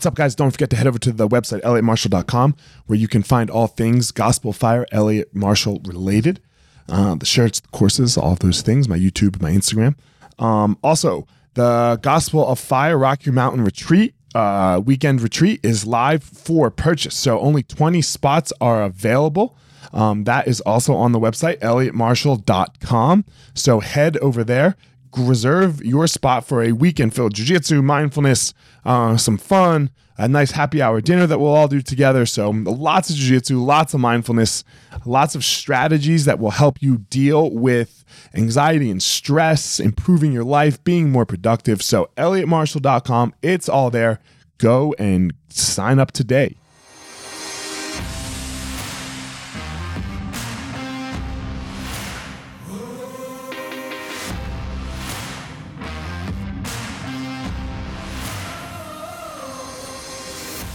What's up, guys? Don't forget to head over to the website, elliottmarshall.com, where you can find all things Gospel Fire, Elliot Marshall related. Uh, the shirts, the courses, all of those things, my YouTube, my Instagram. Um, also, the Gospel of Fire Rocky Mountain Retreat, uh, weekend retreat is live for purchase. So only 20 spots are available. Um, that is also on the website, elliottmarshall.com. So head over there, reserve your spot for a weekend filled jiu-jitsu, mindfulness, uh, some fun, a nice happy hour dinner that we'll all do together. So lots of jiu-jitsu, lots of mindfulness, lots of strategies that will help you deal with anxiety and stress, improving your life, being more productive. So elliottmarshall.com, it's all there. Go and sign up today.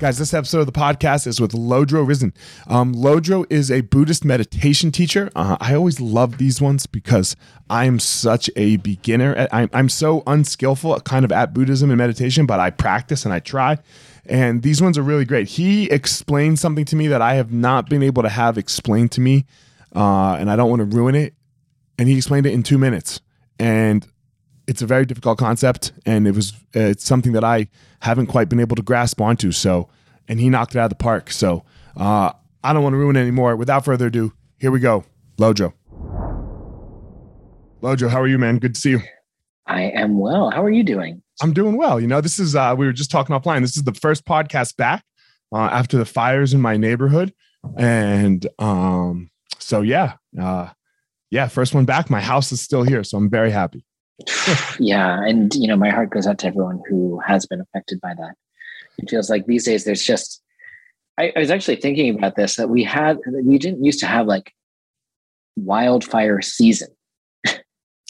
Guys, this episode of the podcast is with Lodro Rinzler. Um, Lodro is a Buddhist meditation teacher. Uh, I always love these ones because I'm such a beginner. I'm, I'm so unskillful kind of at Buddhism and meditation, but I practice and I try. And these ones are really great. He explained something to me that I have not been able to have explained to me, uh, and I don't want to ruin it. And he explained it in two minutes. And it's a very difficult concept, and it was it's something that I haven't quite been able to grasp onto. So, and he knocked it out of the park. So, uh, I don't want to ruin it anymore. Without further ado, here we go, Lodro. Lodro, how are you, man? Good to see you. I am well. How are you doing? I'm doing well. You know, this is uh, we were just talking offline. This is the first podcast back uh, after the fires in my neighborhood, and um, so yeah, uh, yeah, first one back. My house is still here, so I'm very happy. yeah, and you know, my heart goes out to everyone who has been affected by that. It feels like these days there's just. I, I was actually thinking about this that we had we didn't used to have like wildfire season. right,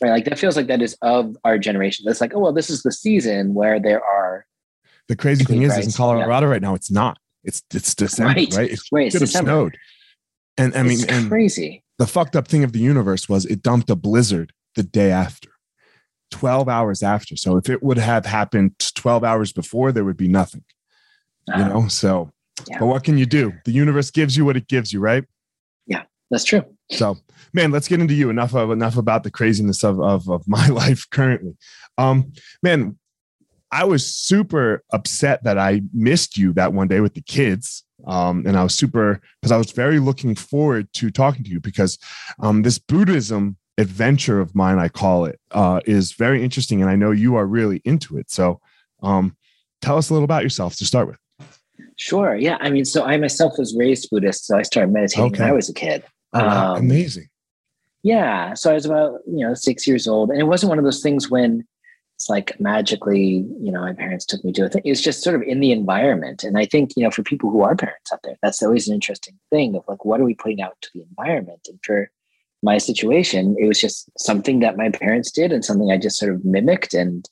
like that feels like that is of our generation. That's like, oh well, this is the season where there are. The crazy thing is, is in Colorado yeah. right now, it's not. It's it's December, right? right? It right, could have snowed. And I mean, it's and crazy. The fucked up thing of the universe was it dumped a blizzard the day after. 12 hours after. So if it would have happened 12 hours before, there would be nothing. Uh, you know, so yeah. but what can you do? The universe gives you what it gives you, right? Yeah, that's true. So man, let's get into you. Enough of enough about the craziness of of, of my life currently. Um, man, I was super upset that I missed you that one day with the kids. Um, and I was super because I was very looking forward to talking to you because um, this Buddhism adventure of mine, I call it, uh, is very interesting. And I know you are really into it. So um, tell us a little about yourself to start with. Sure. Yeah. I mean, so I myself was raised Buddhist. So I started meditating okay. when I was a kid. Wow. um, amazing. Yeah. So I was about, you know, six years old. And it wasn't one of those things when it's like magically, you know, my parents took me to it. It was just sort of in the environment. And I think, you know, for people who are parents out there, that's always an interesting thing of like, what are we putting out to the environment? And for my situation, it was just something that my parents did and something I just sort of mimicked and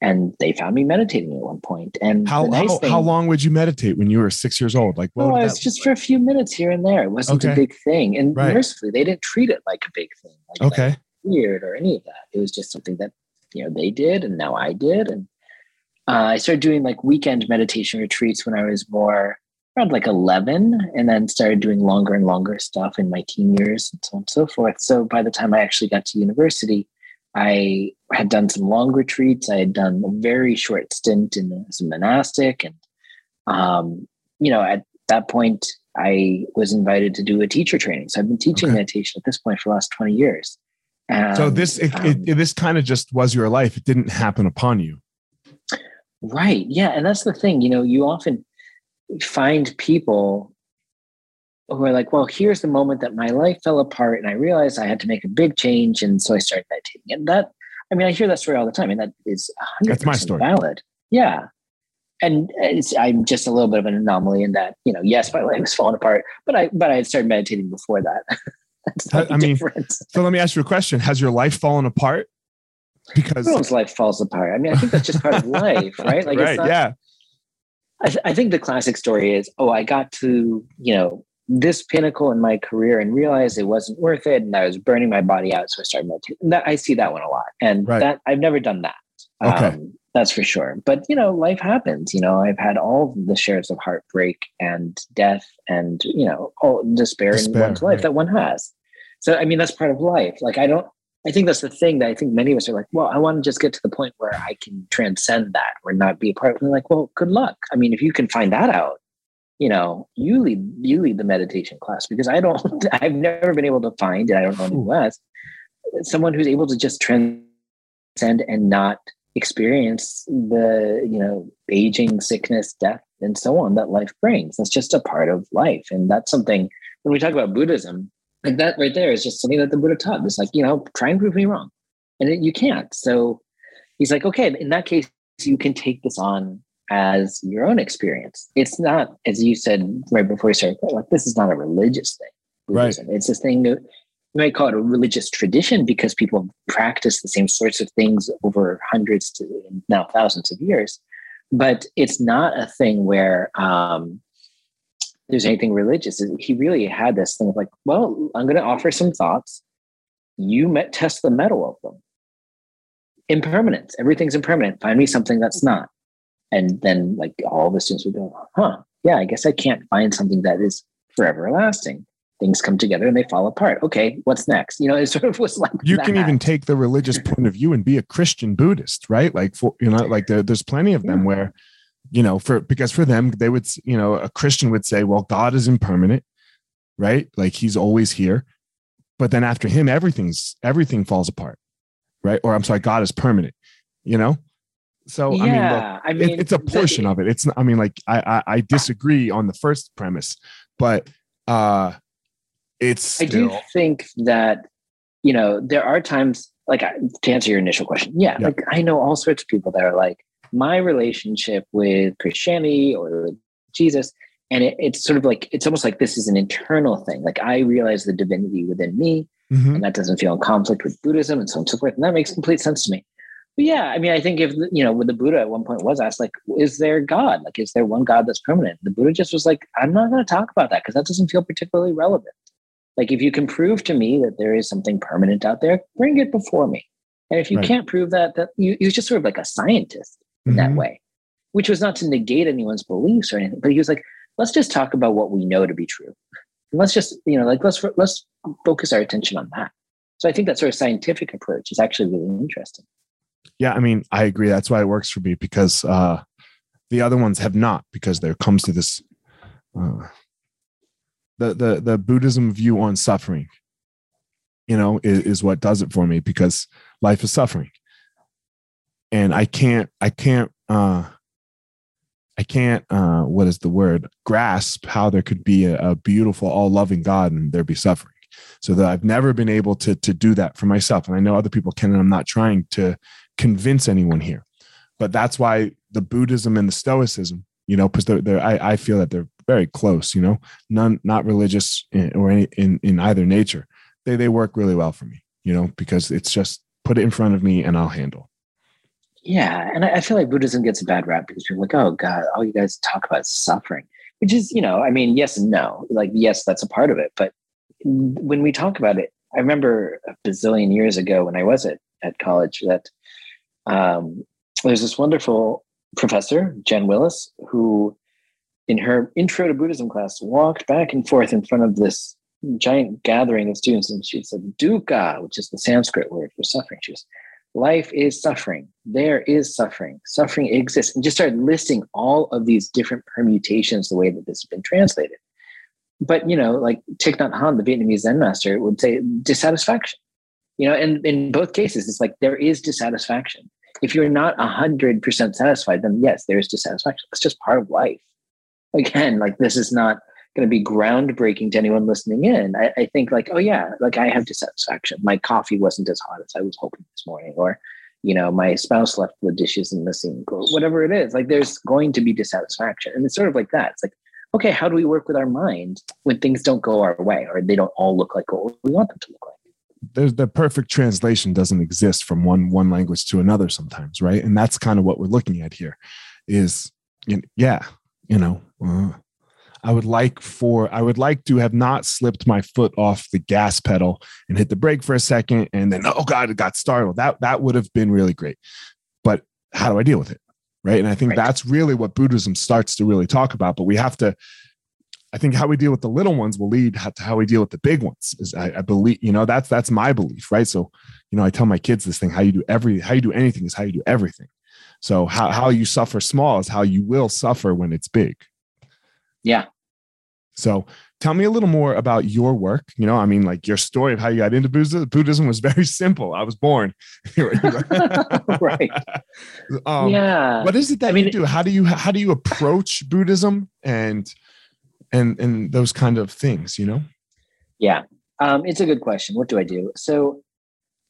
and they found me meditating at one point. And how nice how, thing, how, long would you meditate when you were six years old? Like, what oh, it's just like? for a few minutes here and there. It wasn't okay. a big thing, and right. mercifully, they didn't treat it like a big thing, like okay, weird or any of that. It was just something that you know they did, and now I did, and uh, I started doing like weekend meditation retreats when I was more around like 11 and then started doing longer and longer stuff in my teen years and so on and so forth. So by the time I actually got to university, I had done some long retreats. I had done a very short stint in as a monastic. And, um, you know, at that point, I was invited to do a teacher training. So I've been teaching okay. meditation at this point for the last 20 years. And, so this, it, um, it, it, this kind of just was your life. It didn't happen upon you. Right. Yeah. And that's the thing, you know, you often, find people who are like, well, here's the moment that my life fell apart and I realized I had to make a big change. And so I started meditating. And that, I mean, I hear that story all the time and that is 100% That's my story. valid. Yeah. And I'm just a little bit of an anomaly in that, you know, yes, my life was falling apart, but I, but I had started meditating before that. I mean, so let me ask you a question: Has your life fallen apart? Because everyone's life falls apart. I mean, I think that's just part of life, right? Like, right? Not, yeah. I, th- I think the classic story is, oh, I got to you know this pinnacle in my career and realized it wasn't worth it, and I was burning my body out, so I started meditating. That I see that one a lot, and right. that I've never done that. Okay. Um, that's for sure. But you know, life happens. You know, I've had all the shares of heartbreak and death and you know, all despair, despair in one's life that one has. So I mean, that's part of life. Like I don't. I think that's the thing that I think many of us are like, well, I want to just get to the point where I can transcend that or not be a part of it. Like, well, good luck. I mean, if you can find that out, you know, you lead you lead the meditation class because I don't. I've never been able to find, and I don't know who has, someone who's able to just transcend and not experience the you know aging sickness death and so on that life brings that's just a part of life and that's something when we talk about buddhism like that right there is just something that the buddha taught. It's like you know try and prove me wrong. And it, you can't. So he's like okay in that case you can take this on as your own experience. It's not as you said right before you started like this is not a religious thing. Buddhism. right. It's this thing that you might call it a religious tradition because people practice the same sorts of things over hundreds to now thousands of years. But it's not a thing where um, there's anything religious. He really had this thing of like, well, I'm going to offer some thoughts. You met, test the metal of them. Impermanence. Everything's impermanent. Find me something that's not. And then, like, all the students would go, huh, yeah, I guess I can't find something that is forever lasting things come together and they fall apart. Okay, what's next? You know, it sort of was like you that. can even take the religious point of view and be a Christian Buddhist, right? Like for you know, like there, there's plenty of them yeah. where, you know, for because for them they would, you know, a Christian would say, well, God is impermanent, right? Like He's always here, but then after Him, everything's everything falls apart, right? Or I'm sorry, God is permanent, you know. So yeah, I mean, look, I mean, it, it's a portion the, of it. It's I mean, like I, I I disagree on the first premise, but uh it's still... I do think that you know there are times like to answer your initial question yeah, yeah, like i know all sorts of people that are like my relationship with christianity or with jesus and it, it's sort of like it's almost like this is an internal thing like i realize the divinity within me mm-hmm. and that doesn't feel in conflict with buddhism and so on and so forth and that makes complete sense to me but yeah i mean i think if you know with the buddha at one point was asked like is there god like is there one god that's permanent the buddha just was like i'm not going to talk about that because that doesn't feel particularly relevant like if you can prove to me that there is something permanent out there, bring it before me. And if you right. can't prove that, that you, you're just sort of like a scientist in mm-hmm. that way, which was not to negate anyone's beliefs or anything, but he was like, let's just talk about what we know to be true. And let's just, you know, like let's let's focus our attention on that. So I think that sort of scientific approach is actually really interesting. Yeah, I mean, I agree. That's why it works for me because uh, the other ones have not, because there comes to this uh, the the the Buddhism view on suffering, you know, is, is what does it for me because life is suffering. And I can't I can't uh I can't uh what is the word grasp how there could be a, a beautiful all-loving God and there be suffering. So that I've never been able to to do that for myself. And I know other people can, and I'm not trying to convince anyone here. But that's why the Buddhism and the Stoicism, you know, because they're, they're I, I feel that they're very close, you know, none not religious in, or any in, in either nature. They they work really well for me, you know, because it's just put it in front of me and I'll handle. Yeah, and I feel like Buddhism gets a bad rap because people are like, oh God, all you guys talk about suffering, which is, you know, I mean, yes and no. Like, yes, that's a part of it, but when we talk about it, I remember a bazillion years ago when I was at at college that um, there's this wonderful professor, Jen Willis, who in her intro to Buddhism class, walked back and forth in front of this giant gathering of students, and she said, "Dukkha," which is the Sanskrit word for suffering. She was, "Life is suffering. There is suffering. Suffering exists," and just started listing all of these different permutations, the way that this has been translated. But you know, like Thich Nhat Hanh, the Vietnamese Zen master, would say dissatisfaction. You know, and in both cases, it's like there is dissatisfaction. If you're not hundred percent satisfied, then yes, there is dissatisfaction. It's just part of life again, like this is not going to be groundbreaking to anyone listening in. I, I, think like, oh yeah, like I have dissatisfaction. My coffee wasn't as hot as I was hoping this morning, or you know, my spouse left the dishes in the sink, or whatever it is. Like there's going to be dissatisfaction, and it's sort of like that. It's like, okay, how do we work with our mind when things don't go our way or they don't all look like what we want them to look like? There's the perfect translation doesn't exist from one one language to another sometimes, right? And that's kind of what we're looking at here. Is yeah, you know, uh, I would like for I would like to have not slipped my foot off the gas pedal and hit the brake for a second and then oh god it got startled. That that would have been really great. But how do I deal with it? Right? And I think right. that's really what Buddhism starts to really talk about, but we have to I think how we deal with the little ones will lead to how we deal with the big ones. Is I, I, believe, you know, that's that's my belief, right? So, you know, I tell my kids this thing: how you do every, how you do anything is how you do everything. So, how how you suffer small is how you will suffer when it's big. Yeah. So tell me a little more about your work. You know, I mean, like your story of how you got into Buddhism was very simple. I was born. right. Um, yeah. What is it that I mean, you do? How do you how do you approach Buddhism and and and those kind of things? You know. Yeah, um, it's a good question. What do I do? So,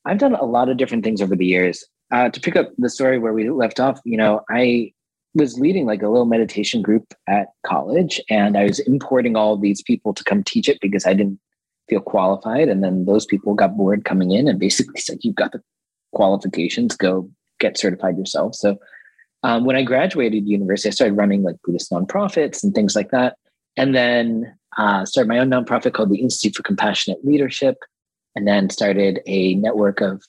I've done a lot of different things over the years. Uh, to pick up the story where we left off, you know, I was leading like a little meditation group at college and I was importing all these people to come teach it because I didn't feel qualified. And then those people got bored coming in and basically said, You've got the qualifications, go get certified yourself. So um, when I graduated university, I started running like Buddhist nonprofits and things like that. And then uh, started my own nonprofit called the Institute for Compassionate Leadership. And then started a network of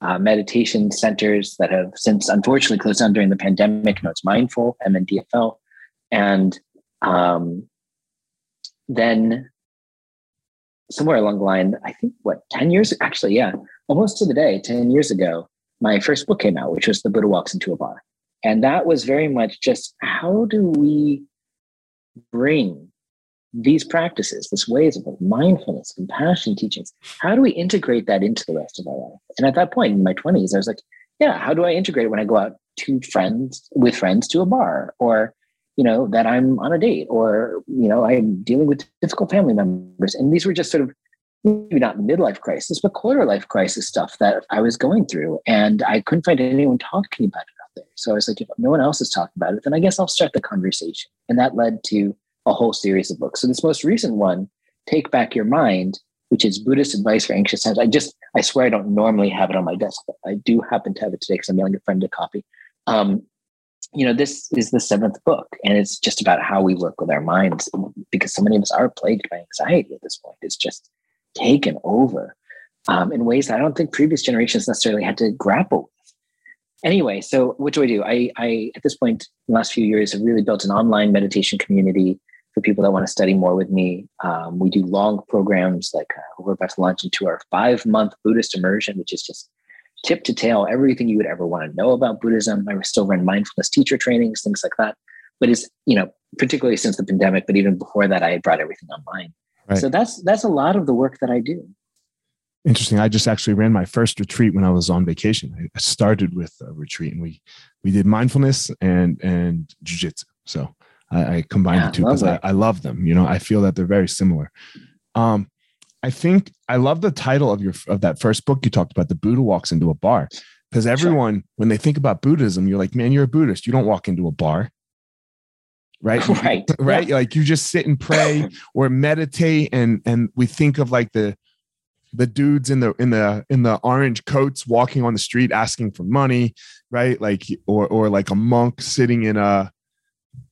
uh, meditation centers that have since unfortunately closed down during the pandemic. No, it's Mindful, MNDFL. And um, then somewhere along the line, I think what, 10 years, actually, yeah, almost to the day, 10 years ago, my first book came out, which was The Buddha Walks into a Bar. And that was very much just how do we bring these practices, this ways of mindfulness, compassion teachings, how do we integrate that into the rest of our life? And at that point in my 20s, I was like, yeah, how do I integrate it when I go out to friends with friends to a bar or, you know, that I'm on a date or, you know, I'm dealing with difficult family members. And these were just sort of maybe not midlife crisis, but quarter life crisis stuff that I was going through. And I couldn't find anyone talking about it out there. So I was like, if no one else is talking about it, then I guess I'll start the conversation. And that led to a whole series of books. So this most recent one, Take Back Your Mind, which is Buddhist advice for anxious times. I just, I swear I don't normally have it on my desk, but I do happen to have it today because I'm mailing a friend a copy. Um, you know, this is the seventh book, and it's just about how we work with our minds because so many of us are plagued by anxiety at this point. It's just taken over um, in ways that I don't think previous generations necessarily had to grapple with anyway so what do i do i i at this point in the last few years have really built an online meditation community for people that want to study more with me. Um, we do long programs like uh, we're about to launch into our five month Buddhist immersion, which is just tip to tail everything you would ever want to know about Buddhism. I still run mindfulness teacher trainings, things like that. But it's you know particularly since the pandemic, but even before that, I had brought everything online. Right. So that's that's a lot of the work that I do. Interesting. I just actually ran my first retreat when I was on vacation. I started with a retreat, and we we did mindfulness and and jujitsu. So I, I combine yeah, the two because I, I, love them. You know, I feel that they're very similar. Um, I think I love the title of your of that first book you talked about. The Buddha walks into a bar because everyone, sure. when they think about Buddhism, you're like, man, you're a Buddhist. You don't walk into a bar, right? Right, right. Yeah. Like you just sit and pray or meditate, and and we think of like the the dudes in the in the in the orange coats walking on the street asking for money, right? Like or or like a monk sitting in a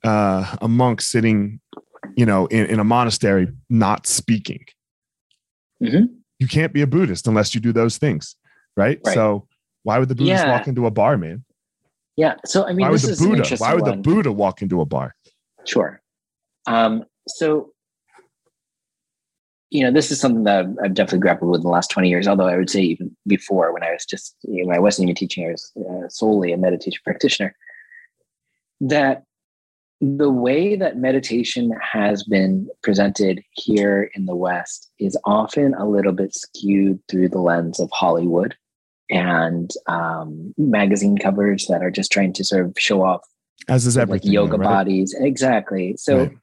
uh, a monk sitting, you know, in, in a monastery not speaking. Mm-hmm. You can't be a Buddhist unless you do those things, right? right. So why would the Buddhist yeah. walk into a bar, man? Yeah. So I mean, why would the Buddha? Why would one. the Buddha walk into a bar? Sure. Um, so you know, this is something that I've definitely grappled with in the last 20 years, although I would say even before when I was just, you know, I wasn't even teaching, I was uh, solely a meditation practitioner, that the way that meditation has been presented here in the West is often a little bit skewed through the lens of Hollywood and um, magazine covers that are just trying to sort of show off as is everything like yoga right? bodies. Exactly. So right.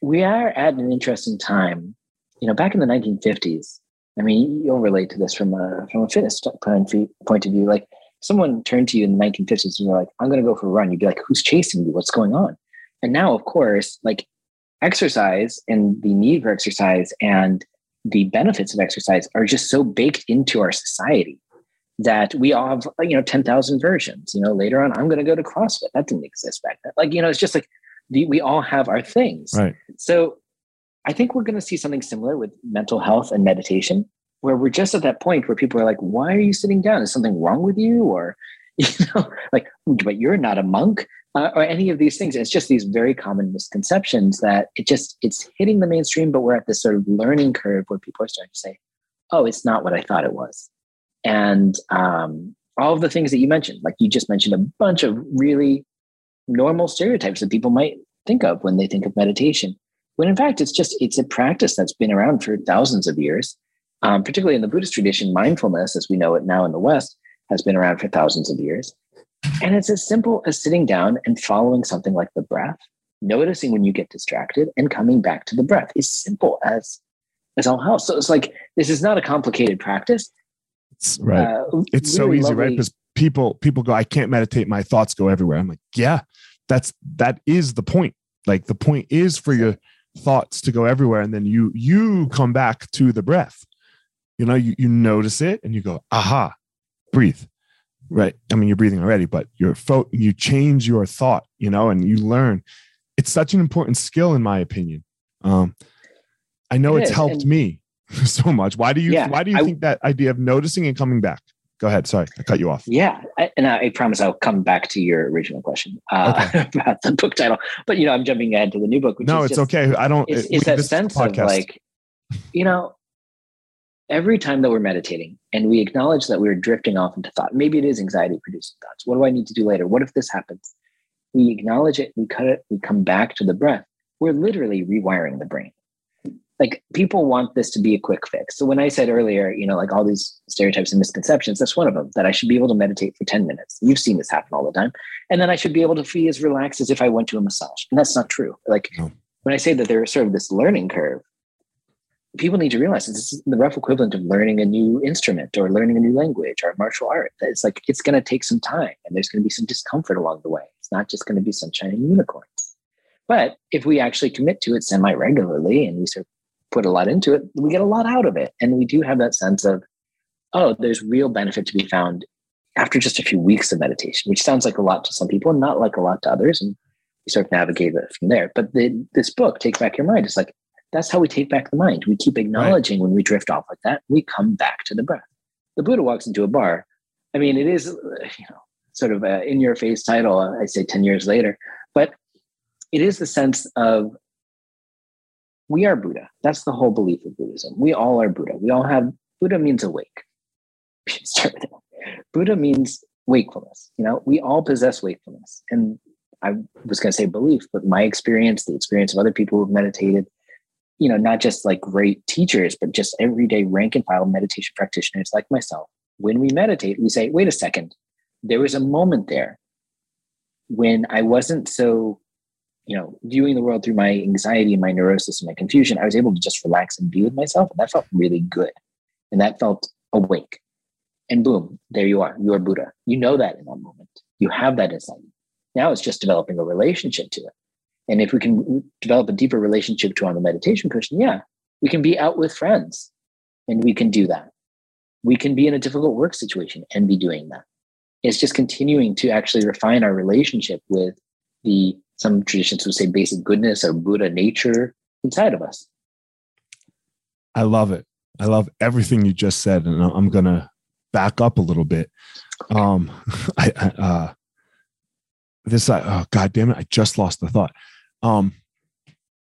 we are at an interesting time. You know back in the 1950s i mean you'll relate to this from a from a fitness point of view. Like someone turned to you in the 1950s and you're like i'm going to go for a run. You'd be like who's chasing you? What's going on and now, of course, like exercise and the need for exercise and the benefits of exercise are just so baked into our society that we all have you know 10,000 versions you know later on i'm going to go to crossfit. That didn't exist back then. Like you know it's just like the, we all have our things. Right. So i think we're going to see something similar with mental health and meditation where we're just at that point where people are like why are you sitting down? Is something wrong with you? Or you know like but you're not a monk uh, or any of these things. It's just these very common misconceptions that it just it's hitting the mainstream but we're at this sort of learning curve where people are starting to say oh it's not what i thought it was. And um, all of the things that you mentioned like you just mentioned a bunch of really normal stereotypes that people might think of when they think of meditation when in fact it's just it's a practice that's been around for thousands of years. Um, particularly in the buddhist tradition mindfulness as we know it now in the west has been around for thousands of years and it's as simple as sitting down and following something like the breath noticing when you get distracted and coming back to the breath. Is simple as as all hell. So it's like this is not a complicated practice. It's right. Uh, it's really so easy lovely. right because people people go i can't meditate. My thoughts go everywhere. I'm like yeah that's that is the point. Like the point is for your thoughts to go everywhere and then you you come back to the breath. You know you, you notice it and you go aha breathe right? I mean you're breathing already but your fo- you change your thought you know and you learn. It's such an important skill in my opinion. Um i know it it's is. helped and me so much. Why do you yeah, why do you I, think that idea of noticing and coming back? Go ahead sorry i cut you off. Yeah I, and I, promise i'll come back to your original question uh, okay. about the book title. But you know i'm jumping ahead to the new book no it's just, okay. I don't it's, it's that sense of like you know every time that we're meditating and we acknowledge that we're drifting off into thought, maybe it is anxiety producing thoughts. What do I need to do later? What if this happens? We acknowledge it, we cut it, we come back to the breath. We're literally rewiring the brain. Like people want this to be a quick fix. So when I said earlier, you know, like all these stereotypes and misconceptions, that's one of them that I should be able to meditate for 10 minutes. You've seen this happen all the time. And then I should be able to be as relaxed as if I went to a massage. And that's not true. Like no. when I say that there's sort of this learning curve, people need to realize this is the rough equivalent of learning a new instrument or learning a new language or martial art. It's like it's going to take some time and there's going to be some discomfort along the way. It's not just going to be sunshine and unicorns. But if we actually commit to it semi regularly and we sort of put a lot into it, we get a lot out of it. And we do have that sense of, oh, there's real benefit to be found after just a few weeks of meditation, which sounds like a lot to some people and not like a lot to others. And we sort of navigate it from there. But the, this book, Take Back Your Mind, is like, that's how we take back the mind. We keep acknowledging right. when we drift off like that. We come back to the breath. The Buddha walks into a bar. I mean, it is, you know, sort of a in your face title, uh, I say 10 years later, but it is the sense of we are Buddha. That's the whole belief of Buddhism. We all are Buddha. We all have, Buddha means awake. Start with Buddha means wakefulness. You know, we all possess wakefulness. And I was going to say belief, but my experience, the experience of other people who've meditated, you know, not just like great teachers, but just everyday rank and file meditation practitioners like myself. When we meditate, we say, wait a second, there was a moment there when I wasn't so, you know, viewing the world through my anxiety and my neurosis and my confusion. I was able to just relax and be with myself. And that felt really good. And that felt awake. And boom, there you are. You're Buddha. You know that in that moment. You have that you. Now it's just developing a relationship to it. And if we can develop a deeper relationship to on the meditation cushion, yeah, we can be out with friends and we can do that. We can be in a difficult work situation and be doing that. It's just continuing to actually refine our relationship with the, some traditions would say basic goodness or Buddha nature inside of us. I love it. I love everything you just said. And I'm going to back up a little bit. Um, I, I uh, this, uh, oh, God damn it. I just lost the thought um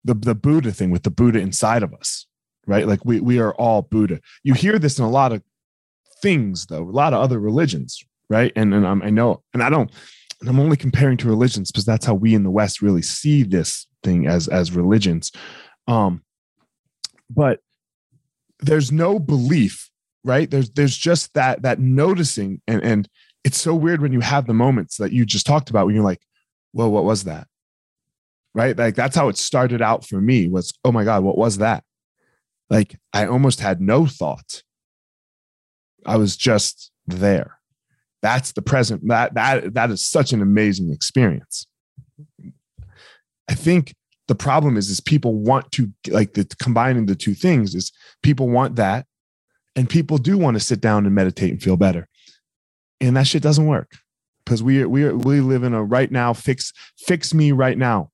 the the buddha thing with the buddha inside of us right? Like we we are all buddha. You hear this in a lot of things though a lot of other religions right? And and i know and i don't and i'm only comparing to religions because that's how we in the west really see this thing as as religions. Um but there's no belief right? There's there's just that that noticing and and it's so weird when you have the moments that you just talked about when you're like well what was that right? Like that's how it started out for me was oh my god what was that? Like i almost had no thought. I was just there. That's the present that that that is such an amazing experience. I think the problem is is people want to like the combining the two things is people want that and people do want to sit down and meditate and feel better. And that shit doesn't work because we we we live in a right now fix fix me right now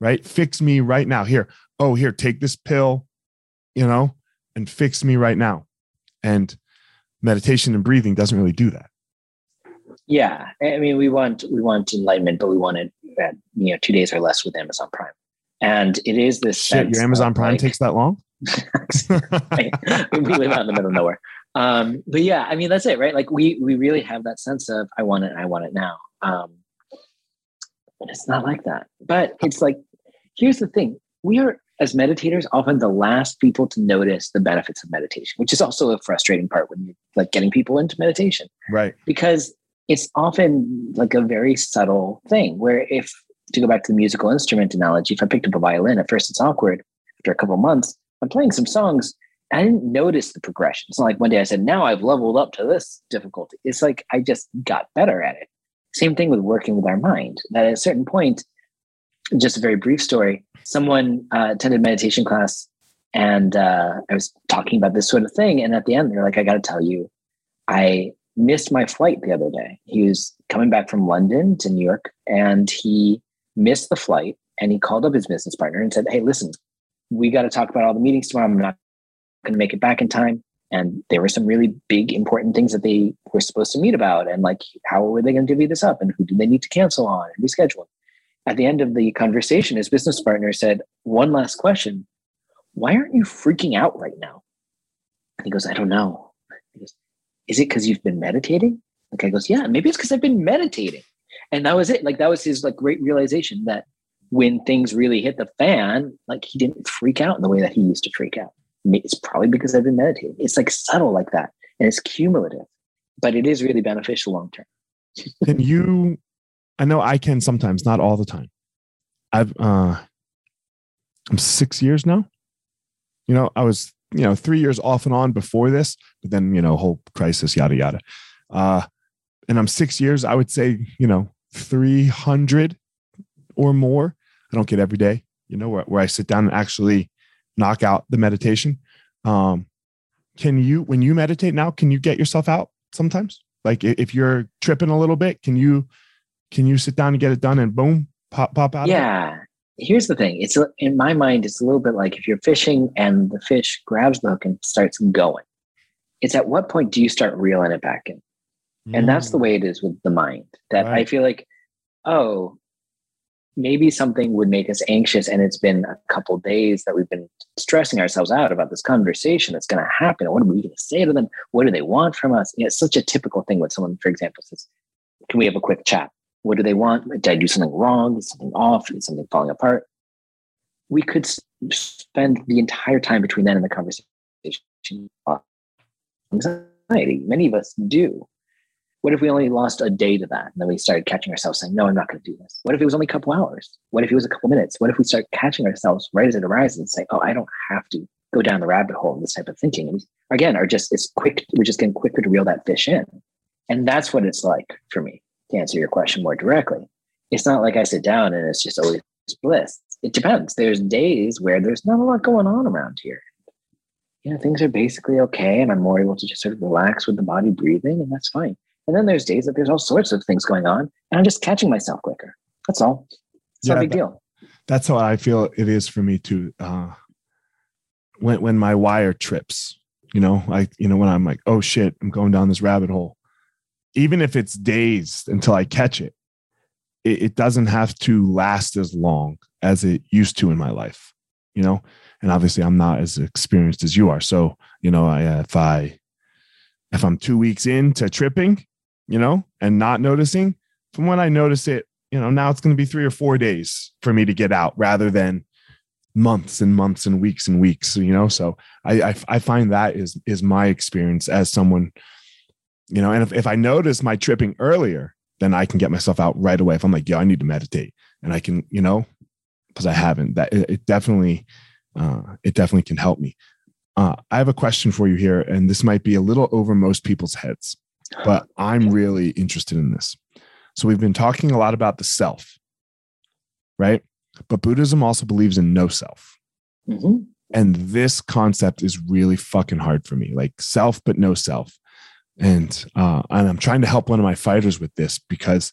right? Fix me right now. Here oh here take this pill you know and fix me right now. And meditation and breathing doesn't really do that. Yeah i mean we want we want enlightenment but we want it at you know two days or less with amazon prime. And it is this shit your amazon prime like, takes that long? We live out in the middle of nowhere. Um, but yeah, I mean, that's it, right? Like we, we really have that sense of, I want it, I want it now. Um, but it's not like that. But it's like, here's the thing. We are, as meditators, often the last people to notice the benefits of meditation, which is also a frustrating part when you're like getting people into meditation. Right. Because it's often like a very subtle thing where if to go back to the musical instrument analogy, if I picked up a violin, at first it's awkward. After a couple months, I'm playing some songs I didn't notice the progression. It's not like one day I said, now I've leveled up to this difficulty. It's like I just got better at it. Same thing with working with our mind. That at a certain point, just a very brief story, someone uh, attended meditation class and uh, I was talking about this sort of thing. And at the end, they're like, I got to tell you, I missed my flight the other day. He was coming back from London to New York and he missed the flight and he called up his business partner and said, Hey, listen, we got to talk about all the meetings tomorrow. I'm not going to make it back in time. And there were some really big, important things that they were supposed to meet about. And like, how were they going to divvy this up? And who do they need to cancel on and reschedule? At the end of the conversation, his business partner said, One last question. Why aren't you freaking out right now? And he goes, I don't know. He goes, Is it because you've been meditating? The guy goes, Yeah, maybe it's because I've been meditating. And that was it. Like, that was his like great realization that when things really hit the fan, like he didn't freak out in the way that he used to freak out it's probably because I've been meditating. It's like subtle like that, and it's cumulative, but it is really beneficial long term. can you? I know I can sometimes, not all the time. I've uh, I'm six years now. You know, I was you know three years off and on before this, but then you know whole crisis, yada yada. Uh, and I'm six years. I would say you know 300 or more. I don't get every day. You know where, where I sit down and actually knock out the meditation. Um, can you, when you meditate now, can you get yourself out sometimes? Like if you're tripping a little bit, can you, can you sit down and get it done and boom, pop, pop out? Yeah. Here's the thing. It's in my mind, it's a little bit like if you're fishing and the fish grabs the hook and starts going. It's at what point do you start reeling it back in? Mm. And that's the mm. way it is with the mind. That right. I feel like, oh, maybe something would make us anxious and it's been a couple days that we've been stressing ourselves out about this conversation that's going to happen what are we going to say to them what do they want from us you know, it's such a typical thing when someone for example says can we have a quick chat what do they want did i do something wrong is something off is something falling apart we could spend the entire time between then and the conversation anxiety many of us do what if we only lost a day to that? And then we started catching ourselves saying, no, I'm not going to do this. What if it was only a couple hours? What if it was a couple minutes? What if we start catching ourselves right as it arises and say, oh, I don't have to go down the rabbit hole of this type of thinking. And again, are just, it's quick. We're just getting quicker to reel that fish in. And that's what it's like for me to answer your question more directly. It's not like I sit down and it's just always bliss. It depends. There's days where there's not a lot going on around here. You know, things are basically okay. And I'm more able to just sort of relax with the body breathing, and that's fine. And then there's days that there's all sorts of things going on, and I'm just catching myself quicker. That's all. It's yeah, not a big that, deal. That's how I feel it is for me too. Uh, when when my wire trips, you know, like you know, when I'm like, oh shit, I'm going down this rabbit hole. Even if it's days until I catch it, it, it doesn't have to last as long as it used to in my life, you know. And obviously, I'm not as experienced as you are. So, you know, I, if I if I'm two weeks into tripping, you know, and not noticing, from when I notice it, you know, now it's going to be three or four days for me to get out rather than months and months and weeks and weeks, you know? So I, I, I find that is, is my experience as someone, you know, and if, if I notice my tripping earlier, then I can get myself out right away. If I'm like, yo, I need to meditate and I can, you know, because I haven't that it, it definitely, uh, it definitely can help me. Uh, I have a question for you here, and this might be a little over most people's heads but I'm really interested in this. So we've been talking a lot about the self, right? but Buddhism also believes in no self. hmm And this concept is really fucking hard for me. Like self, but no self. And uh, and I'm trying to help one of my fighters with this because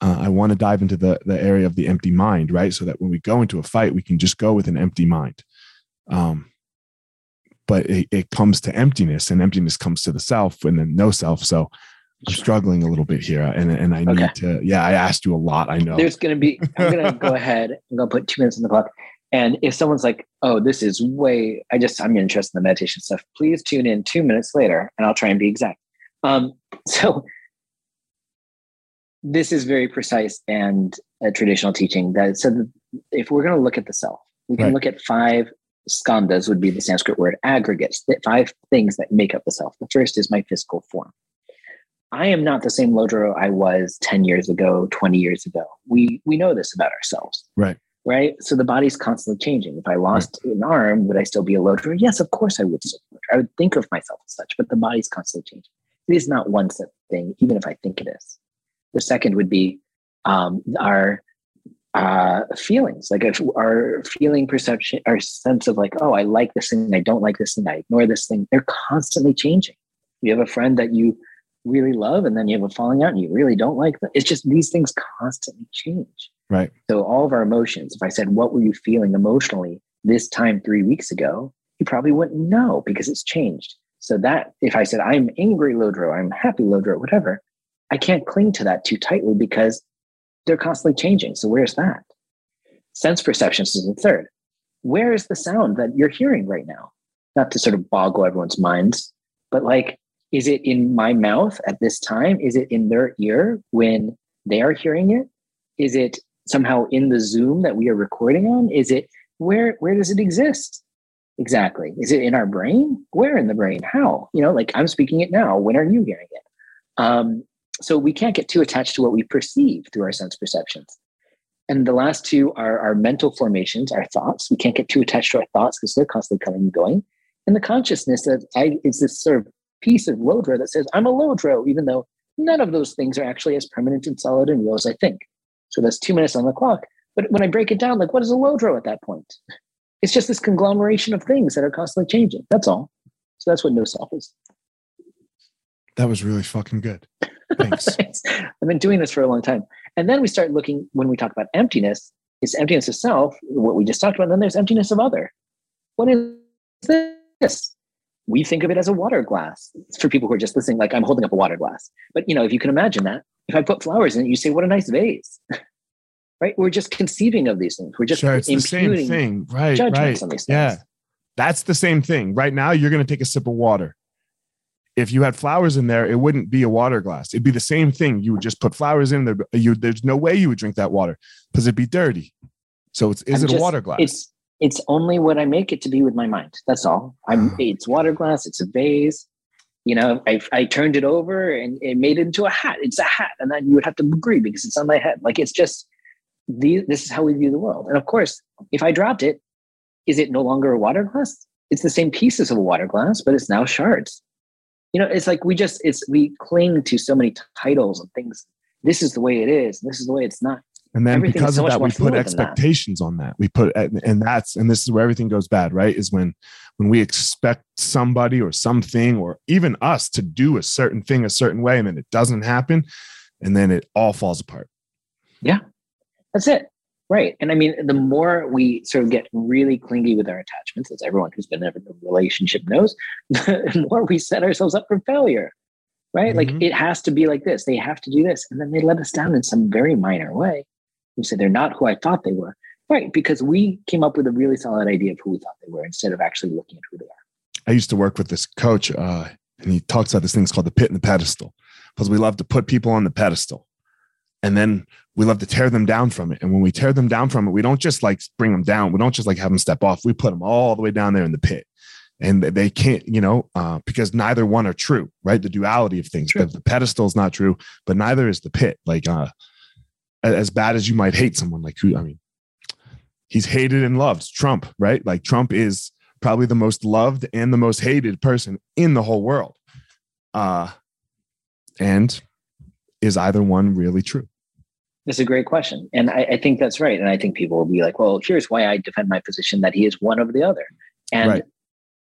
uh, I want to dive into the the area of the empty mind, right? So that when we go into a fight, we can just go with an empty mind. Um, but it, it comes to emptiness, and emptiness comes to the self, and then no self. So I'm struggling a little bit here, and and I need Okay. to. Yeah, I asked you a lot. I know. There's going to be, I'm going to go ahead. I'm going to put two minutes on the clock. And if someone's like, oh, this is way, I just, I'm interested in the meditation stuff, please tune in two minutes later and I'll try and be exact. Um, so this is very precise and a traditional teaching that so that if we're going to look at the self, we can Right. look at five skandhas would be the Sanskrit word aggregates, the five things that make up the self. The first is my physical form. I am not the same Lodro I was 10 years ago, 20 years ago. We we know this about ourselves. Right. Right. So the body's constantly changing. If I lost an arm, would I still be a Lodro? Yes, of course I would still be a Lodro. I would think of myself as such, but the body's constantly changing. It is not one set thing, even if I think it is. The second would be um, our uh, feelings, like if our feeling perception, our sense of like, oh, I like this thing, I don't like this thing, I ignore this thing. They're constantly changing. You have a friend that you really love, and then you have a falling out, and you really don't like them. It's just these things constantly change. Right. So all of our emotions. If I said, "What were you feeling emotionally this time three weeks ago?" You probably wouldn't know because it's changed. So that if I said, "I'm angry, Lodro," "I'm happy, Lodro," whatever, I can't cling to that too tightly because they're constantly changing. So where's that? Sense perceptions is the third. Where is the sound that you're hearing right now? Not to sort of boggle everyone's minds, but like, is it in my mouth at this time? Is it in their ear when they are hearing it? Is it somehow in the Zoom that we are recording on? Is it where where does it exist? Exactly. Is it in our brain? Where in the brain? How? You know, like I'm speaking it now. When are you hearing it? Um, so we can't get too attached to what we perceive through our sense perceptions. And the last two are our mental formations, our thoughts. We can't get too attached to our thoughts because they're constantly coming and going. And the consciousness that I is this sort of piece of Lodro that says, I'm a Lodro, even though none of those things are actually as permanent and solid and real as I think. So that's two minutes on the clock. But when I break it down, like what is a Lodro at that point? It's just this conglomeration of things that are constantly changing. That's all. So that's what no self is. That was really fucking good. Thanks. I've been doing this for a long time. And then we start looking, when we talk about emptiness, it's emptiness of self, what we just talked about. And then there's emptiness of other. What is this? We think of it as a water glass. It's for people who are just listening, like I'm holding up a water glass. But you know, if you can imagine that, if I put flowers in it, you say, what a nice vase. right? We're just conceiving of these things. We're just sure, it's the same thing. Right. judgments Right. on these things. Yeah. That's the same thing. Right now, you're going to take a sip of water. If you had flowers in there, it wouldn't be a water glass. It'd be the same thing. You would just put flowers in there. You, there's no way you would drink that water because it'd be dirty. So it's, is I'm it just- a water glass? It's it's only what I make it to be with my mind. That's all. I'm ah. it's water glass, it's a vase. You know, I, I turned it over and it made it into a hat. It's a hat. And then you would have to agree because it's on my head. Like it's just the, this is how we view the world. And of course, if I dropped it, is it no longer a water glass? It's the same pieces of a water glass, but it's now shards. You know, it's like we just it's we cling to so many titles and things. This is the way it is. This is the way it's not. And then Everything because so of that, we put than that. expectations on that. We put, and that's, and this is where everything goes bad, right? Is when, when we expect somebody or something or even us to do a certain thing a certain way and then it doesn't happen. And then it all falls apart. That's it. Right. And I mean, the more we sort of get really clingy with our attachments, as everyone who's been in a relationship knows, the more we set ourselves up for failure. Right. Like Mhm. it has to be like this. They have to do this. And then they let us down in some very minor way. We say they're not who I thought they were. Right. Because we came up with a really solid idea of who we thought they were instead of actually looking at who they are. I used to work with this coach, uh, and he talks about this thing called the pit and the pedestal because we love to put people on the pedestal and then we love to tear them down from it. And when we tear them down from it, we don't just like bring them down. We don't just like have them step off. We put them all the way down there in the pit. And they can't, you know, uh, because neither one are true, right? The duality of things. True. The, the pedestal is not true, but neither is the pit. Like, uh, as bad as you might hate someone, like who, I mean, he's hated and loved. Trump, right? Like Trump is probably the most loved and the most hated person in the whole world. Uh, and is either one really true? That's a great question. And I, I, think that's right. And I think people will be like, well, here's why I defend my position that he is one over the other. And right.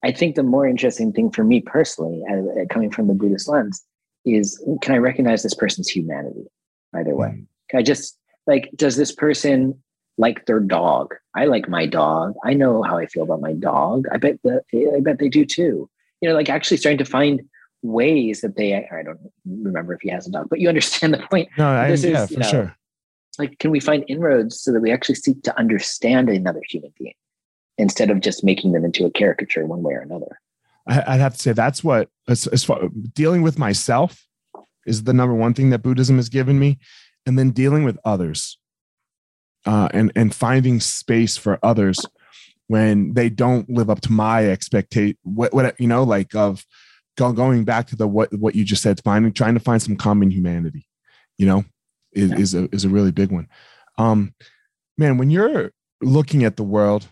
I think the more interesting thing for me personally, uh, coming from the Buddhist lens, is can I recognize this person's humanity either way? Mm. Can I just like, does this person like their dog? I like my dog. I know how I feel about my dog. I bet that I bet they do too. You know, like actually starting to find ways that they I don't remember if he has a dog, but you understand the point. No, I, this yeah, is, for know, sure. Like, can we find inroads so that we actually seek to understand another human being instead of just making them into a caricature one way or another? I'd have to say that's what as, as far dealing with myself is the number one thing that Buddhism has given me, and then dealing with others, uh, and and finding space for others when they don't live up to my expectation. What what you know, like of going back to the what what you just said, finding trying to find some common humanity, you know, is yeah. is a is a really big one. Um, man, when you're looking at the world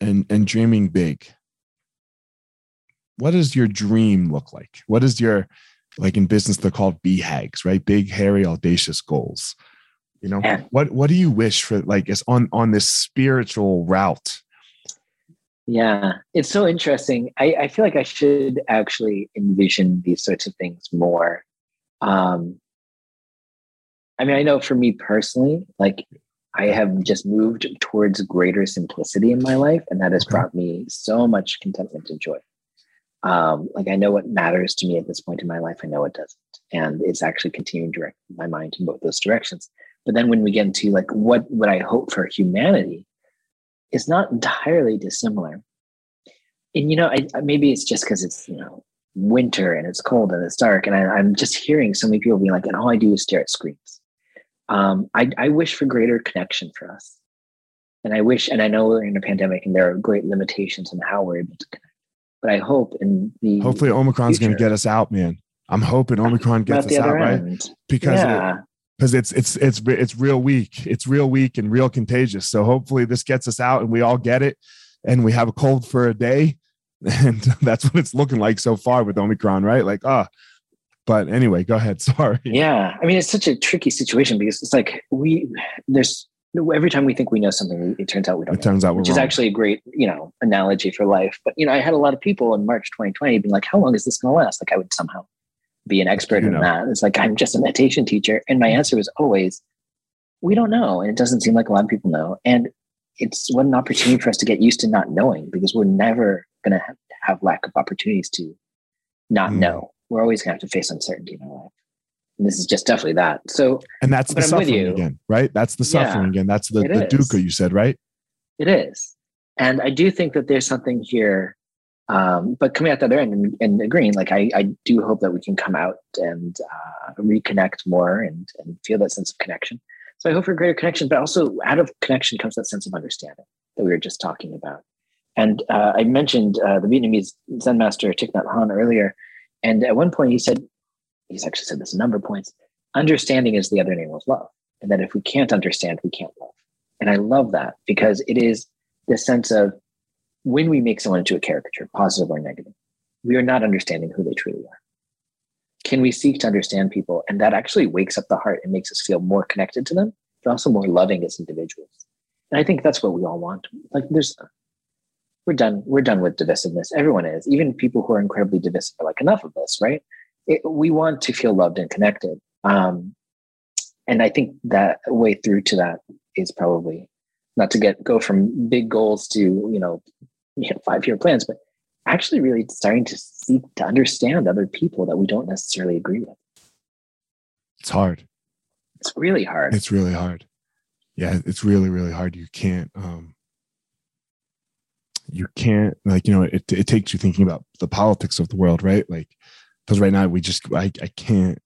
and and dreaming big, what does your dream look like? What is your like in business they're called BHAGs, right? Big, hairy, audacious goals. You know, yeah. what what do you wish for like is on on this spiritual route? Yeah, it's so interesting. I, I feel like I should actually envision these sorts of things more. Um, I mean, I know for me personally, like I have just moved towards greater simplicity in my life, and that has brought me so much contentment and joy. Um, like I know what matters to me at this point in my life. I know it doesn't, and it's actually continuing to direct my mind in both those directions. But then when we get into like what would I hope for humanity, is not entirely dissimilar. And you know, I, maybe it's just because it's you know winter and it's cold and it's dark, and I, am just hearing so many people being like, and all I do is stare at screens. Um, I, I wish for greater connection for us, and I wish, and I know we're in a pandemic, and there are great limitations on how we're able to connect. But I hope in the hopefully Omicron's going to get us out, man. I'm hoping Omicron gets us out, end. right? Because yeah because it's it's it's it's real weak. It's real weak and real contagious. So hopefully this gets us out and we all get it, and we have a cold for a day, and that's what it's looking like so far with Omicron, right? Like ah. But anyway, go ahead. Sorry. Yeah, I mean it's such a tricky situation because it's like we there's every time we think we know something, it turns out we don't. It turns out which is actually a great, you know, analogy for life. But you know, I had a lot of people in March 2020 being like, "How long is this going to last?" Like I would somehow be an expert you in know. that. It's like, I'm just a meditation teacher. And my answer was always, we don't know. And it doesn't seem like a lot of people know. And it's what an opportunity for us to get used to not knowing because we're never going to have, have, lack of opportunities to not mm. know. We're always going to have to face uncertainty in our life. And this is just definitely that. So, and that's the suffering again, right? That's the suffering yeah, again. That's the, the dukkha you said, right? It is. And I do think that there's something here um, but coming out the other end and, and, agreeing, like I, I do hope that we can come out and uh, reconnect more and, and feel that sense of connection. So I hope for greater connection, but also out of connection comes that sense of understanding that we were just talking about. And uh, I mentioned uh, the Vietnamese Zen master Thich Nhat Hanh earlier, and at one point he said, he's actually said this a number of points. Understanding is the other name of love, and that if we can't understand, we can't love. And I love that because it is this sense of when we make someone into a caricature, positive or negative, we are not understanding who they truly are. Can we seek to understand people? And that actually wakes up the heart and makes us feel more connected to them, but also more loving as individuals. And I think that's what we all want. Like there's we're done, we're done with divisiveness. Everyone is. Even people who are incredibly divisive are like enough of this, right? It, we want to feel loved and connected. Um, and I think that way through to that is probably not to get go from big goals to you know you know, five year plans, but actually really starting to seek to understand other people that we don't necessarily agree with. It's hard. It's really hard. It's really hard. Yeah, it's really, really hard. You can't, um, you can't like, you know, it, it takes you thinking about the politics of the world, right? Like, because right now we just, I, I can't,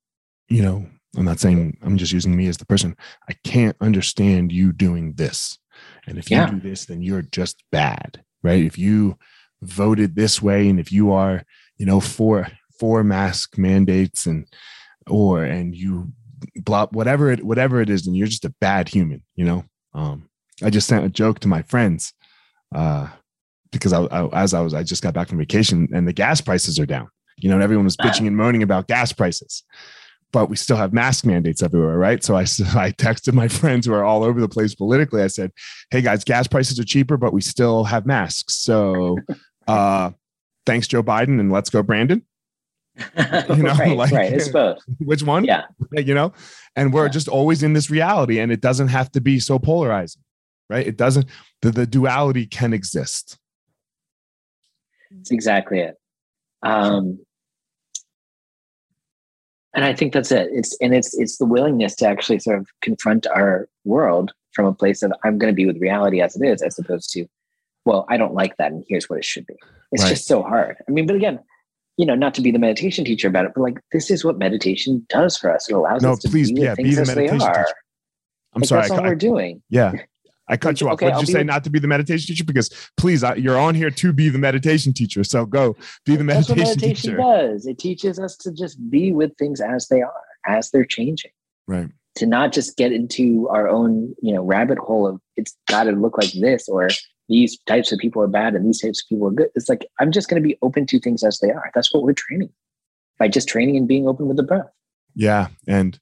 you know, I'm not saying I'm just using me as the person. I can't understand you doing this. And if you yeah. do this, then you're just bad right? If you voted this way and if you are, you know, for for mask mandates and or and you blah whatever it whatever it is, then you're just a bad human, you know. Um, I just sent a joke to my friends uh, because I, I, as I was I just got back from vacation and the gas prices are down. You know, and everyone was bitching and moaning about gas prices. But we still have mask mandates everywhere, right? So I, I texted my friends who are all over the place politically. I said, "Hey guys, gas prices are cheaper, but we still have masks. So, uh, thanks Joe Biden, and let's go Brandon." You know, right, like, right. It's both. Which one? Yeah. You know, and we're yeah. just always in this reality, and it doesn't have to be so polarizing, right? It doesn't. The, the duality can exist. That's exactly it. Um, and I think that's it. It's and it's it's the willingness to actually sort of confront our world from a place of I'm going to be with reality as it is, as opposed to, well, I don't like that, and here's what it should be. It's right. just so hard. I mean, but again, you know, not to be the meditation teacher about it, but like this is what meditation does for us. It allows no, us to please, be yeah, things be the as meditation they are. Teacher. I'm like, sorry, that's I, all I, we're doing. Yeah, I cut you off. Okay, what did I'll you say? Not to be the meditation teacher? Because please, I, you're on here to be the meditation teacher. So go be the meditation, That's what meditation teacher. does. It teaches us to just be with things as they are, as they're changing. Right. To not just get into our own, you know, rabbit hole of it's got to look like this or these types of people are bad and these types of people are good. It's like I'm just going to be open to things as they are. That's what we're training by just training and being open with the breath. Yeah, and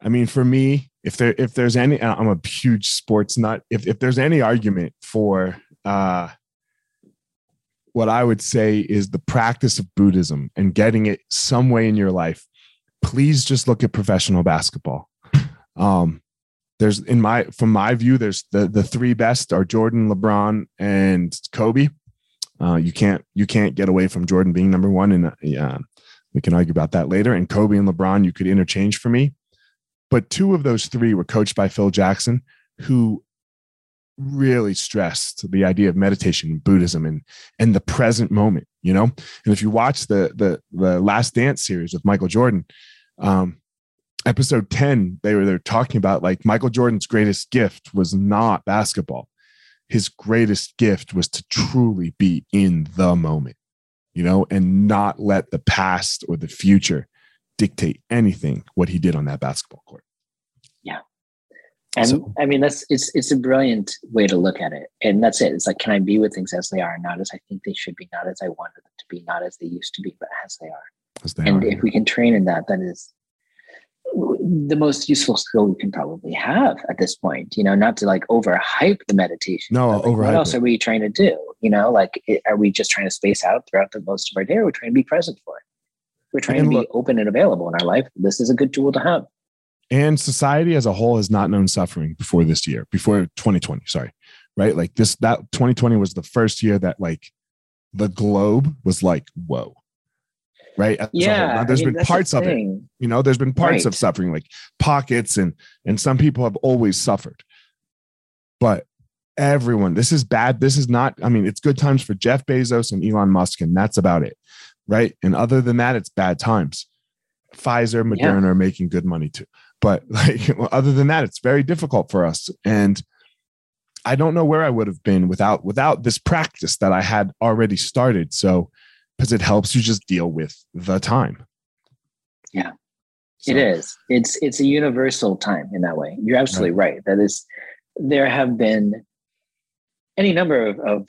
I mean, for me, if there if there's any i'm a huge sports nut. If, if there's any argument for uh what i would say is the practice of buddhism and getting it some way in your life please just look at professional basketball. Um there's in my from my view there's the the three best are jordan lebron and kobe. Uh you can't you can't get away from jordan being number one and uh, yeah we can argue about that later. And kobe and lebron you could interchange for me but two of those three were coached by Phil Jackson, who really stressed the idea of meditation and Buddhism and and the present moment, you know. And if you watch the the the Last Dance series with Michael Jordan, um, episode 10, they were they're talking about like Michael Jordan's greatest gift was not basketball. His greatest gift was to truly be in the moment, you know, and not let the past or the future dictate anything what he did on that basketball court. Yeah. And so, I mean that's it's it's a brilliant way to look at it. And that's it. It's like can I be with things as they are, not as I think they should be, not as I wanted them to be, not as they used to be, but as they are. As they and are. if we can train in that, that is the most useful skill we can probably have at this point. You know, not to like overhype the meditation. No, like, What else it. are we trying to do? You know, like are we just trying to space out throughout the most of our day? Or are we trying to be present for it? We're trying and to be look, open and available in our life. This is a good tool to have. And society as a whole has not known suffering before this year, before 2020. Sorry, right? Like this, that 2020 was the first year that like the globe was like, whoa, right? As yeah. There's I mean, been parts of it, you know, there's been parts right. of suffering, like pockets, and and some people have always suffered, but everyone, this is bad. This is not. I mean, it's good times for Jeff Bezos and Elon Musk, and that's about it right? And other than that, it's bad times. Pfizer, Moderna yeah. are making good money too. But like other than that, it's very difficult for us. And I don't know where I would have been without without this practice that I had already started. So because it helps you just deal with the time. Yeah. So. It is. It's it's a universal time in that way. You're absolutely right. right. That is there have been any number of, of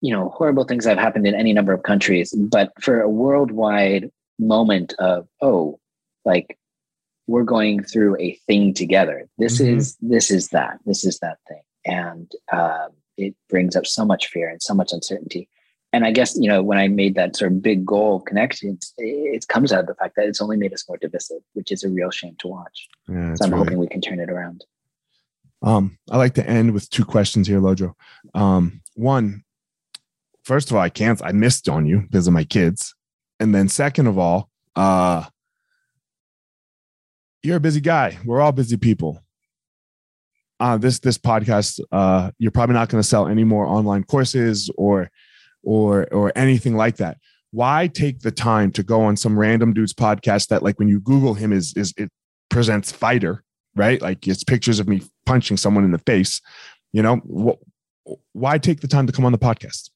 you know horrible things that have happened in any number of countries but for a worldwide moment of oh like we're going through a thing together. This mm-hmm. is this is that this is that thing. And uh, it brings up so much fear and so much uncertainty. And i guess you know when i made that sort of big goal of connections it comes out of the fact that it's only made us more divisive which is a real shame to watch. Yeah, so i'm really... hoping we can turn it around. Um, I like to end with two questions here, Lodro. Um, one, first of all, I can't. I missed on you because of my kids, and then second of all, uh, you're a busy guy. We're all busy people. Uh, this this podcast, uh, you're probably not going to sell any more online courses or or or anything like that. Why take the time to go on some random dude's podcast that, like, when you Google him, is is it presents fighter, right? Like it's pictures of me punching someone in the face. You know, wh- why take the time to come on the podcast?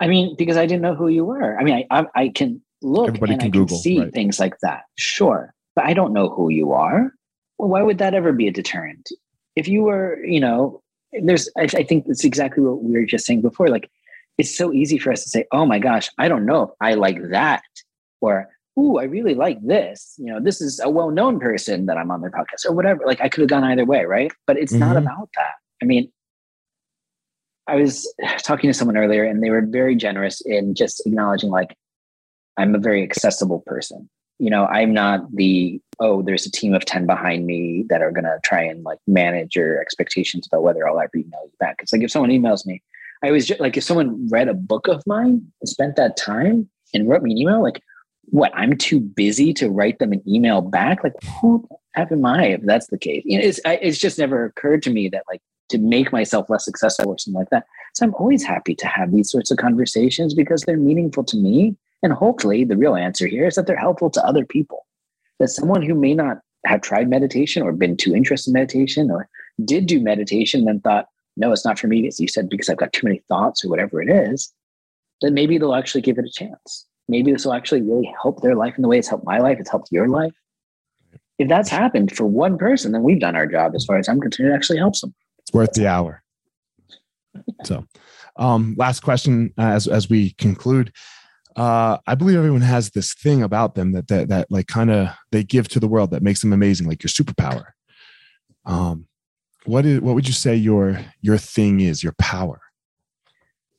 I mean, because I didn't know who you were. I mean, I I, I can look Everybody and can I Google, can see right. things like that. Sure, but I don't know who you are. Well, why would that ever be a deterrent? If you were, you know, there's. I, I think it's exactly what we were just saying before. Like, it's so easy for us to say, "Oh my gosh, I don't know if I like that," or ooh, I really like this. You know, this is a well-known person that I'm on their podcast or whatever. Like I could have gone either way, right? But it's mm-hmm. not about that. I mean, I was talking to someone earlier and they were very generous in just acknowledging like I'm a very accessible person. You know, I'm not the oh, there's a team of 10 behind me that are gonna try and like manage your expectations about whether I'll ever email you back. It's like if someone emails me, I was just like if someone read a book of mine and spent that time and wrote me an email, like what I'm too busy to write them an email back. Like who am I if that's the case? You know, it's I, it's just never occurred to me that like to make myself less successful or something like that. So I'm always happy to have these sorts of conversations because they're meaningful to me. And hopefully the real answer here is that they're helpful to other people. That someone who may not have tried meditation or been too interested in meditation or did do meditation and then thought, no, it's not for me, as you said, because I've got too many thoughts or whatever it is, then maybe they'll actually give it a chance maybe this will actually really help their life in the way it's helped my life, it's helped your life. If that's happened for one person, then we've done our job as far as I'm concerned. It actually helps them. It's worth the hour. so, um, last question uh, as as we conclude. Uh, I believe everyone has this thing about them that that that like kind of they give to the world that makes them amazing, like your superpower. Um, what is what would you say your your thing is, your power?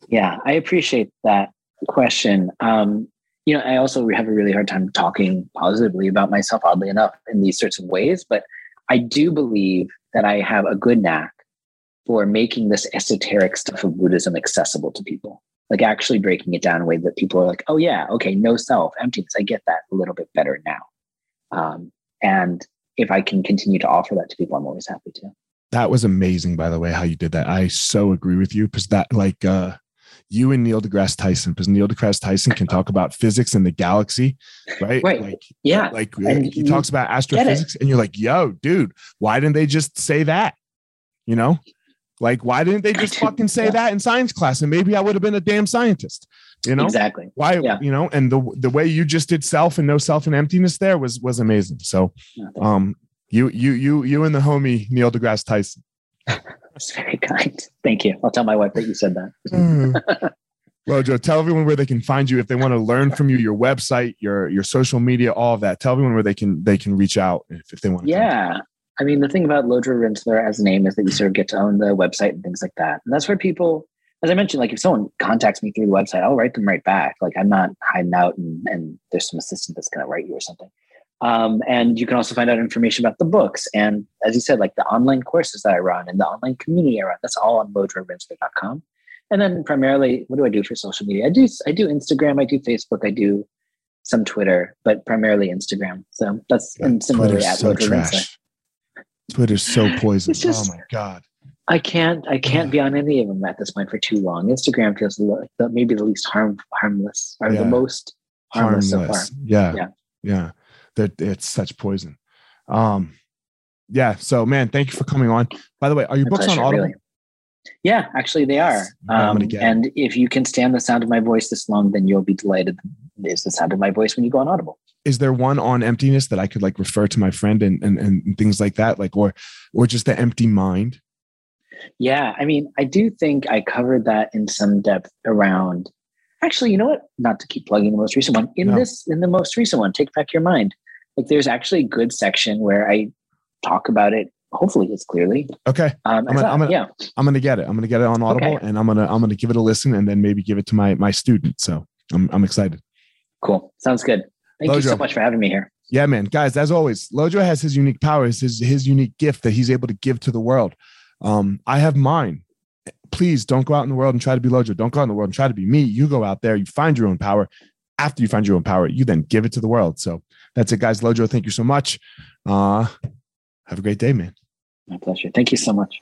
Yeah, I appreciate that question. Um, you know, I also have a really hard time talking positively about myself, oddly enough, in these sorts of ways. But I do believe that I have a good knack for making this esoteric stuff of Buddhism accessible to people. Like actually breaking it down in a way that people are like, oh, yeah, okay, no self, emptiness. I get that a little bit better now. Um, and if I can continue to offer that to people, I'm always happy to. That was amazing, by the way, how you did that. I so agree with you because that, like, uh, you and Neil deGrasse Tyson, because Neil deGrasse Tyson can talk about physics in the galaxy, right? Right. Like, yeah. Like and he talks about astrophysics, and you're like, yo, dude, why didn't they just say that? You know? Like, why didn't they just fucking say yeah. that in science class? And maybe I would have been a damn scientist. You know exactly why? Yeah. You know, and the the way you just did self and no self and emptiness there was was amazing. So, um, you you you you and the homie Neil deGrasse Tyson. That's very kind. Thank you. I'll tell my wife that you said that. mm. Well, Joe, tell everyone where they can find you if they want to learn from you, your website, your your social media, all of that. Tell everyone where they can they can reach out if, if they want. To yeah. I mean, the thing about Lodro Rinzler as a name is that you sort of get to own the website and things like that. And that's where people, as I mentioned, like if someone contacts me through the website, I'll write them right back. Like I'm not hiding out and, and there's some assistant that's going to write you or something. Um, and you can also find out information about the books. And as you said, like the online courses that I run and the online community I run, that's all on lodrorinzler.com. And then primarily, what do I do for social media? I do I do Instagram, I do Facebook, I do some Twitter, but primarily Instagram. So that's yeah, and similarly Twitter's at so trash. Twitter's so poison. Just, oh my god. I can't I can't be on any of them at this point for too long. Instagram feels like the, maybe the least harm harmless or yeah. the most harmless, harmless. so far. Yeah. Yeah. Yeah it's such poison. Um, yeah. So, man, thank you for coming on. By the way, are your books pleasure, on Audible? Really. Yeah, actually, they are. Um, and if you can stand the sound of my voice this long, then you'll be delighted. Is the sound of my voice when you go on Audible? Is there one on emptiness that I could like refer to my friend and and, and things like that, like or or just the empty mind? Yeah, I mean, I do think I covered that in some depth around. Actually, you know what? Not to keep plugging the most recent one. In no. this, in the most recent one, take back your mind like there's actually a good section where I talk about it. Hopefully, it's clearly. Okay. Um, I'm, gonna, I'm gonna, yeah. I'm gonna get it. I'm gonna get it on Audible, okay. and I'm gonna I'm gonna give it a listen, and then maybe give it to my my student. So I'm I'm excited. Cool. Sounds good. Thank Lodro. you so much for having me here. Yeah, man. Guys, as always, Lodro has his unique powers, his his unique gift that he's able to give to the world. Um, I have mine. Please don't go out in the world and try to be Lodro. Don't go out in the world and try to be me. You go out there, you find your own power. After you find your own power, you then give it to the world. So that's it, guys. Lodro, thank you so much. Uh, have a great day, man. My pleasure. Thank you so much.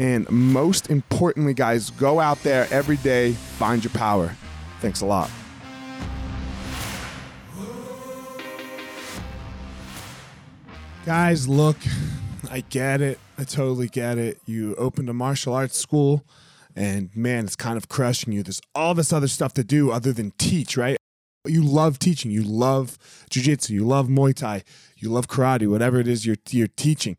And most importantly, guys, go out there every day, find your power. Thanks a lot. Guys, look, I get it. I totally get it. You opened a martial arts school, and man, it's kind of crushing you. There's all this other stuff to do other than teach, right? You love teaching. You love jujitsu. You love Muay Thai. You love karate. Whatever it is you're you're teaching.